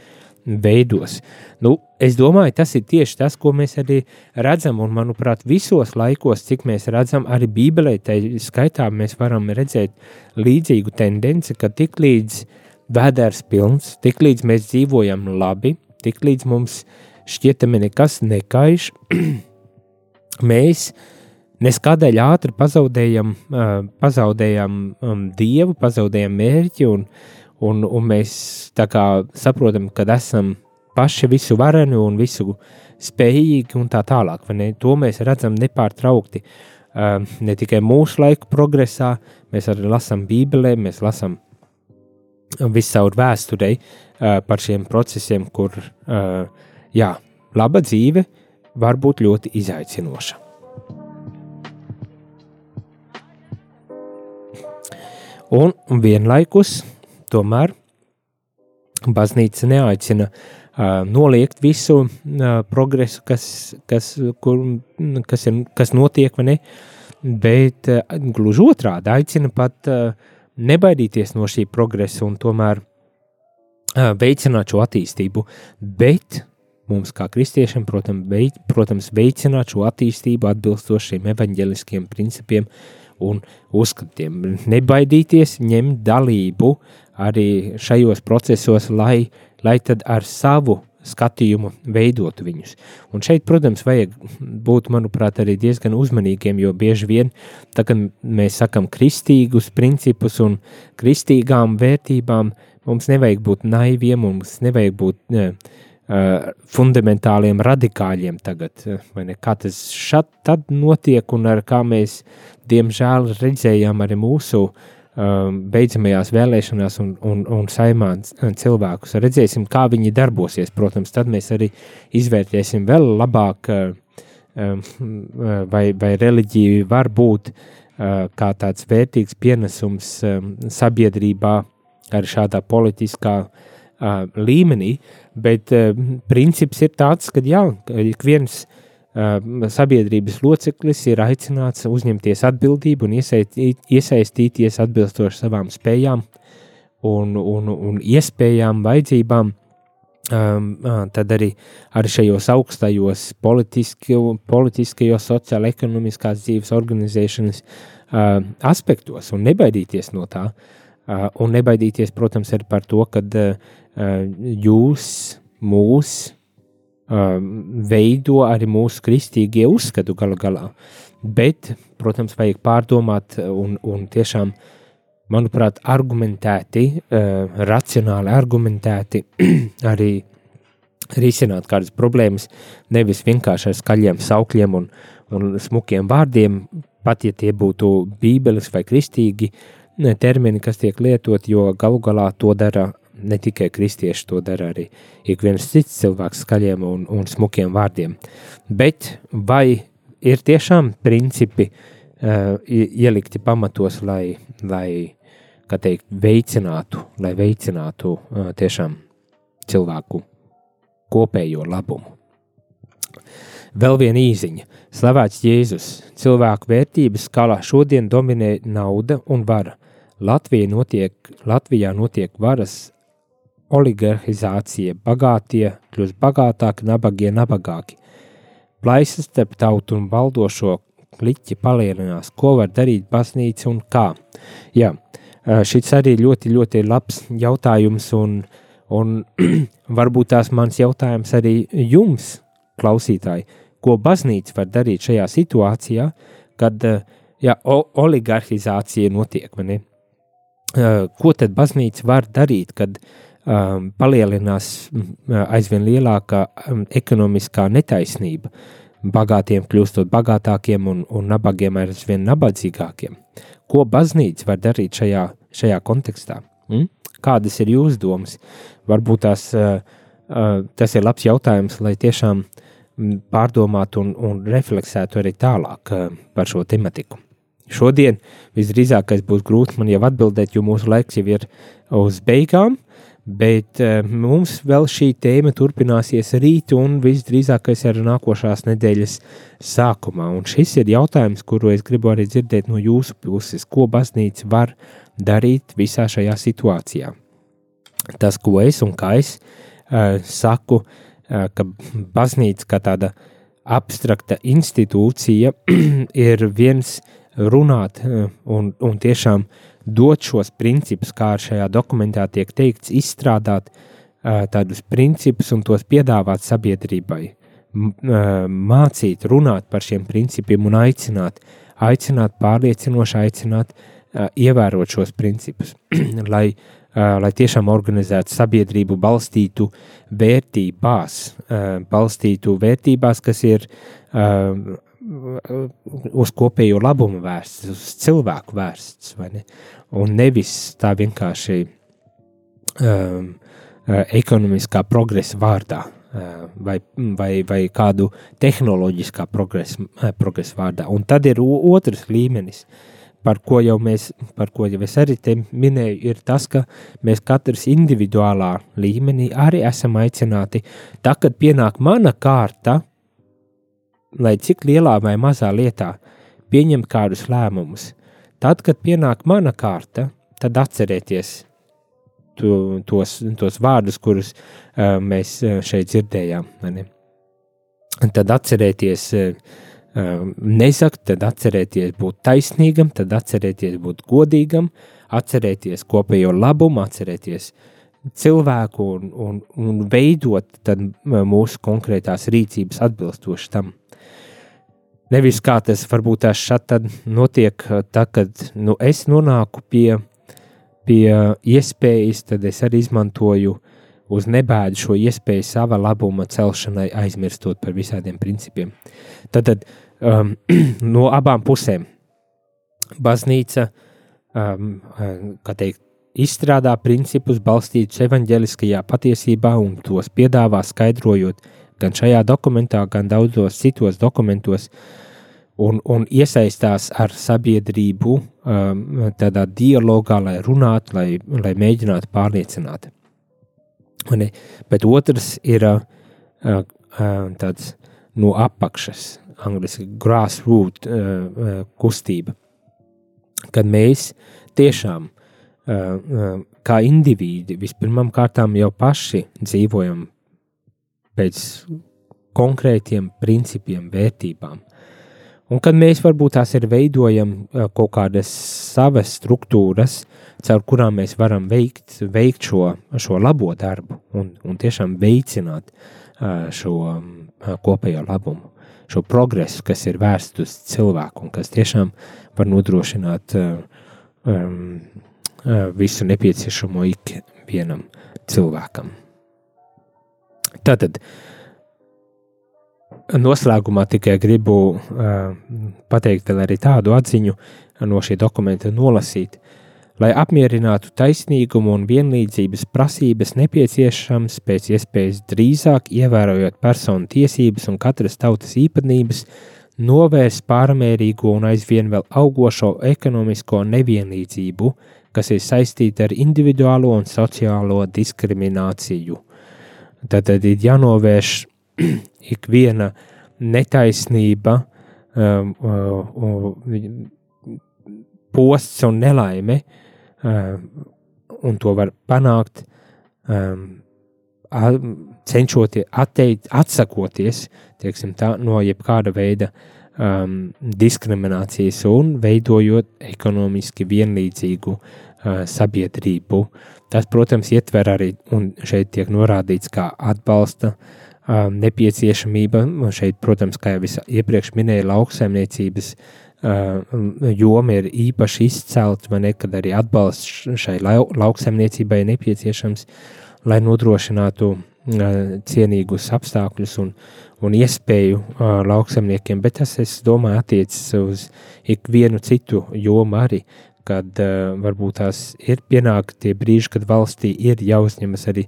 Veidos. Nu, es domāju, tas ir tieši tas, ko mēs arī redzam, un manuprāt, visos laikos, cik mēs redzam, arī Bībelē, tai skaitā mēs varam redzēt līdzīgu tendenci, ka tik līdz vēders pilns, tik līdz mēs dzīvojam labi, tik līdz mums šķietami nekas nekaiš, (clears throat) mēs neskādēļ ātri pazaudējam, pazaudējam um, Dievu, pazaudējam mērķi un uh, un, un mēs saprotam, ka esam paši visu vareni un visu spējīgi un tā tālāk. To mēs redzam nepārtraukti uh, ne tikai mūsu laiku progresā, mēs arī lasām Bībelē, mēs lasām viscaur vēsturei uh, par šiem procesiem, kur uh, jā, laba dzīve var būt ļoti izaicinoša. Un vienlaikus Tomēr baznīca neaicina uh, noliegt visu uh, progresu, kas, kas, kur, kas, ir, kas notiek, ne, bet uh, gluži otrādi aicina pat uh, nebaidīties no šī progresa un tomēr uh, veicināt šo attīstību. Bet mums, kā kristiešiem, protams, veic, protams veicināt šo attīstību atbilstoši šiem evaņģeliskiem principiem un uzskatiem. Nebaidīties, ņemt dalību arī šajos procesos, lai, lai tad ar savu skatījumu veidotu viņus. Un šeit, protams, vajag būt, manuprāt, arī diezgan uzmanīgiem, jo bieži vien, tā kā mēs sakam kristīgus principus un kristīgām vērtībām, mums nevajag būt naiviem, mums nevajag būt ne, uh, fundamentāliem radikāļiem tagad, vai ne, kā tas šat tad notiek un ar kā mēs, diemžēl, redzējām arī mūsu uh, beidzamajās vēlēšanās un, un, un saimā cilvēkus. Redzēsim, kā viņi darbosies. Protams, tad mēs arī izvērtēsim vēl labāk, uh, um, vai, vai reliģija var būt uh, kā tāds vērtīgs pienesums um, sabiedrībā arī šādā politiskā uh, līmenī, bet princips ir tāds, ka jā, ik viens uh, sabiedrības loceklis ir aicināts uzņemties atbildību un iesaistīties atbilstoši savām spējām un, un, un iespējām, vajadzībām. Tad arī, arī šajos augstajos politiskajos, sociāla-ekonomiskās dzīves organizēšanas aspektos un nebaidīties no tā. Un nebaidīties, protams, arī par to, ka jūs, mūs, veido arī mūsu kristīgie uzskatu galu galā. Bet, protams, vajag pārdomāt un, un tiešām, manuprāt, argumentēti, racionāli argumentēti (clears throat) arī risināt kādas problēmas, nevis vienkārši ar skaļiem saukļiem un, un smukiem vārdiem, pat ja tie būtu bībeles vai kristīgi termini, kas tiek lietot, jo galu galā to dara ne tikai kristieši to dara, arī ik viens cits cilvēks skaļiem un, un smukiem vārdiem. Bet vai ir tiešām principi uh, ielikti pamatos, lai, lai teikt, veicinātu, lai veicinātu uh, tiešām cilvēku kopējo labumu? Vēl viena īziņa. Slavēts Jēzus. Cilvēku vērtības skalā šodien dominē nauda un vara Latvija notiek, Latvijā notiek varas oligarhizācija, bagātie kļūst bagātāki, nabagie nabagāki. Plaisas starp tautu un valdošo kliķi palielinās, ko var darīt baznīca un kā. Jā, šis arī ļoti, ļoti labs jautājums un, un (clears throat) varbūt tās mans jautājums arī jums, klausītāji, ko baznīca var darīt šajā situācijā, kad jā, oligarhizācija notiek, ne? Ko tad baznīca var darīt, kad um, palielinās aizvien lielākā um, ekonomiskā netaisnība, bagātiem kļūstot bagātākiem un, un nabagiem aizvien nabadzīgākiem? Ko baznīca var darīt šajā, šajā kontekstā? Mm? Kādas ir jūsu domas? Varbūt tās, uh, uh, tas ir labs jautājums, lai tiešām pārdomātu un, un refleksētu arī tālāk uh, par šo tematiku. Šodien visdrīzākais būs grūti man jau atbildēt, jo mūsu laiks jau ir uz beigām, bet uh, mums vēl šī tēma turpināsies rīt un visdrīzākais ir nākošās nedēļas sākumā. Un šis ir jautājums, kuru es gribu arī dzirdēt no jūsu puses, ko baznīca var darīt visā šajā situācijā. Tas, ko es un kā es uh, saku, uh, ka baznīca kā tāda abstrakta institūcija (clears throat) ir viens no runāt eh, un, un tiešām dot šos principus, kā šajā dokumentā tiek teikts, izstrādāt uh, tādus principus un tos piedāvāt sabiedrībai, uh, mācīt, runāt par šiem principiem un aicināt, aicināt pārliecinoši, aicināt ievērot šos principus, (clears throat) lai, lai tiešām organizētu sabiedrību, balstītu vērtībās, balstītu vērtībās, kas ir uz kopējo labumu vērsts, uz cilvēku vērsts, ne? un nevis tā vienkārši um, uh, ekonomiskā progresa vārdā. Uh, vai, vai, vai kādu tehnoloģiskā progresa, uh, progresa vārdā. Un tad ir otrs līmenis, par ko jau mēs, par ko jau es arī te minēju, ir tas, ka mēs katrs individuālā līmenī arī esam aicināti, tā, kad pienāk mana kārta, lai cik lielā vai mazā lietā pieņemt kādus lēmumus. Tad, kad pienāk mana kārta, tad atcerieties to, tos, tos vārdus, kurus uh, mēs šeit dzirdējām. Ne? Tad atcerieties uh, nezakt, tad atcerieties būt taisnīgam, tad atcerieties būt godīgam, atcerieties kopējo labumu, atcerieties cilvēku un, un, un veidot mūsu konkrētās rīcības atbilstoši tam. Nevis kā tas varbūt tās šādi notiek, tad, kad nu, es nonāku pie, pie iespējas, tad es arī izmantoju uz nebēdu šo iespēju sava labuma celšanai, aizmirstot par visādiem principiem. Tad, tad um, (clears throat) no abām pusēm baznīca um, teikt, izstrādā principus balstītus evaņģeliskajā patiesībā un tos piedāvā skaidrojot gan šajā dokumentā, gan daudzos citos dokumentos, un, un iesaistās ar sabiedrību um, tādā dialogā, lai runātu, lai, lai mēģinātu pārliecināt. Un, bet otrs ir uh, uh, tāds no apakšas, angļuiski grassroot uh, uh, kustība, kad mēs tiešām uh, uh, kā indivīdi vispirmām kārtām jau paši dzīvojam pēc konkrētiem principiem, vērtībām. Un kad mēs varbūt tās ir veidojam kaut kādas savas struktūras, caur kurām mēs varam veikt, veikt šo, šo labo darbu un, un tiešām veicināt šo kopējo labumu, šo progresu, kas ir vērsts uz cilvēku un kas tiešām var nodrošināt um, visu nepieciešamo ikvienam cilvēkam. Tātad, noslēgumā tikai gribu uh, pateikt vēl arī tādu atziņu no šī dokumenta nolasīt. Lai apmierinātu taisnīgumu un vienlīdzības prasības, nepieciešams pēc iespējas drīzāk ievērojot personu tiesības un katras tautas īpatnības, novērst pārmērīgo un aizvien vēl augošo ekonomisko nevienlīdzību, kas ir saistīta ar individuālo un sociālo diskrimināciju Tad, tad ir jānovērš (clears throat) ikviena netaisnība, um, uh, uh, posts un nelaime, uh, un to var panākt, um, cenšoties atteikt, atsakoties tā, no jebkāda veida um, diskriminācijas un veidojot ekonomiski vienlīdzīgu uh, sabiedrību. Tas, protams, ietver arī, un šeit tiek norādīts, kā atbalsta um, nepieciešamība. Šeit, protams, kā jau iepriekš minēju, lauksaimniecības uh, joma ir īpaši izcelta, vai ne, kad arī atbalsts šai lau, lauksaimniecībai nepieciešams, lai nodrošinātu cienīgus apstākļus un, un iespēju uh, lauksamniekiem, bet tas, es domāju, attiecas uz ikvienu citu jomu arī, kad uh, varbūt tās ir pienāk tie brīži, kad valstī ir jāuzņemas arī,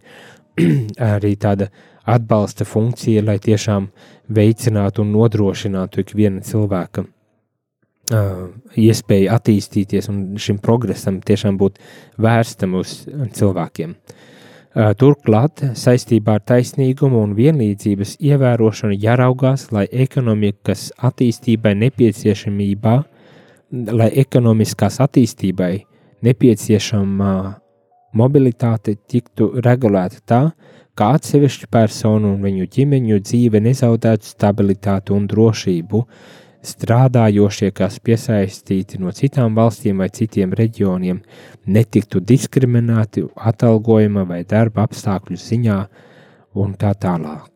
(clears throat) arī tāda atbalsta funkcija, lai tiešām veicinātu un nodrošinātu ikviena cilvēka uh, iespēju attīstīties un šim progresam tiešām būt vērstam uz cilvēkiem. Uh, Turklāt, saistībā ar taisnīgumu un vienlīdzības ievērošanu jāraugās, lai ekonomikas attīstībai nepieciešamībā, lai ekonomiskās attīstībai nepieciešamā mobilitāte tiktu regulēta tā, kā atsevišķu personu un viņu ģimeņu dzīve nezaudētu stabilitāti un drošību, strādājošie, kas piesaistīti no citām valstīm vai citiem reģioniem, netiktu diskriminēti atalgojuma vai darba apstākļu ziņā un tā tālāk.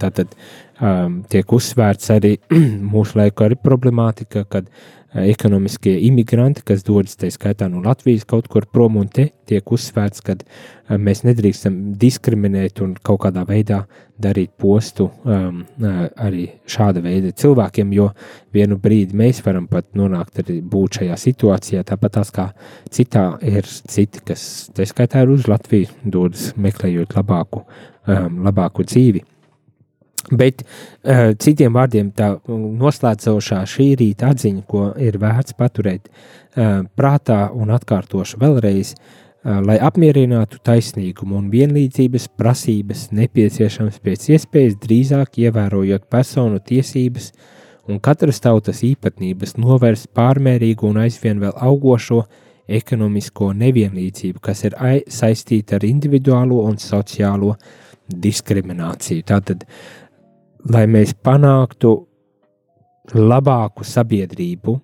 Tātad um, tiek uzsvērts arī (clears throat) mūsu laiku arī problemātika, kad ekonomiskie imigranti, kas dodas tā skaitā no Latvijas kaut kur prom, un te tiek uzsvērts, ka uh, mēs nedrīkstam diskriminēt un kaut kādā veidā darīt postu um, arī šāda veida cilvēkiem, jo vienu brīdi mēs varam pat nonākt arī būt šajā situācijā, tāpat tās kā citā ir citi, kas tā skaitā ir uz Latviju dodas meklējot labāku, um, labāku dzīvi. Bet uh, citiem vārdiem, tā noslēdzošā šī rīta atziņa, ko ir vērts paturēt uh, prātā un atkārtošu vēlreiz, uh, lai apmierinātu taisnīgumu un vienlīdzības prasības, nepieciešams pēc iespējas drīzāk ievērojot personu tiesības un katras tautas īpatnības, novērst pārmērīgu un aizvien vēl augošo ekonomisko nevienlīdzību, kas ir saistīta ar individuālo un sociālo diskrimināciju. Tātad, uh, lai mēs panāktu labāku sabiedrību,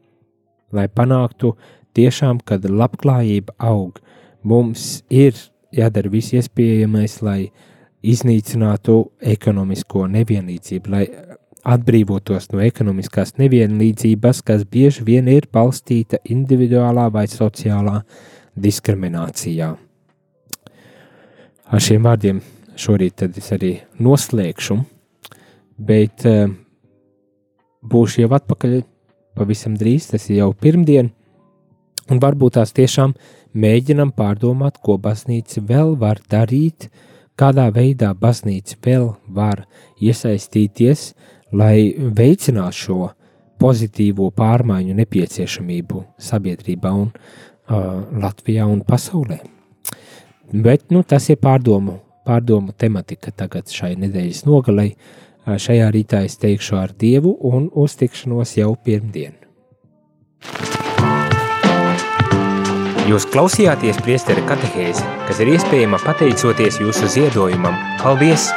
lai panāktu tiešām, kad labklājība aug, mums ir jādara viss iespējamais, lai iznīcinātu ekonomisko nevienlīdzību, lai atbrīvotos no ekonomiskās nevienlīdzības, kas bieži vien ir balstīta individuālā vai sociālā diskriminācijā. Ar šiem vārdiem šorīt es arī noslēgšu bet uh, būšu jau atpakaļ pavisam drīz, tas ir jau pirmdien, un varbūt tās tiešām mēģinam pārdomāt, ko baznīca vēl var darīt, kādā veidā baznīca vēl var iesaistīties, lai veicinātu šo pozitīvo pārmaiņu nepieciešamību sabiedrībā un uh, Latvijā un pasaulē. Bet nu, tas ir pārdomu, pārdomu tematika tagad šai nedēļas nogalei. Šajā rītā es teikšu ar Dievu un uztikšanos jau pirmdien. Jūs klausījāties priesteri katehēzi, kas ir iespējama pateicoties jūsu ziedojumam. Paldies!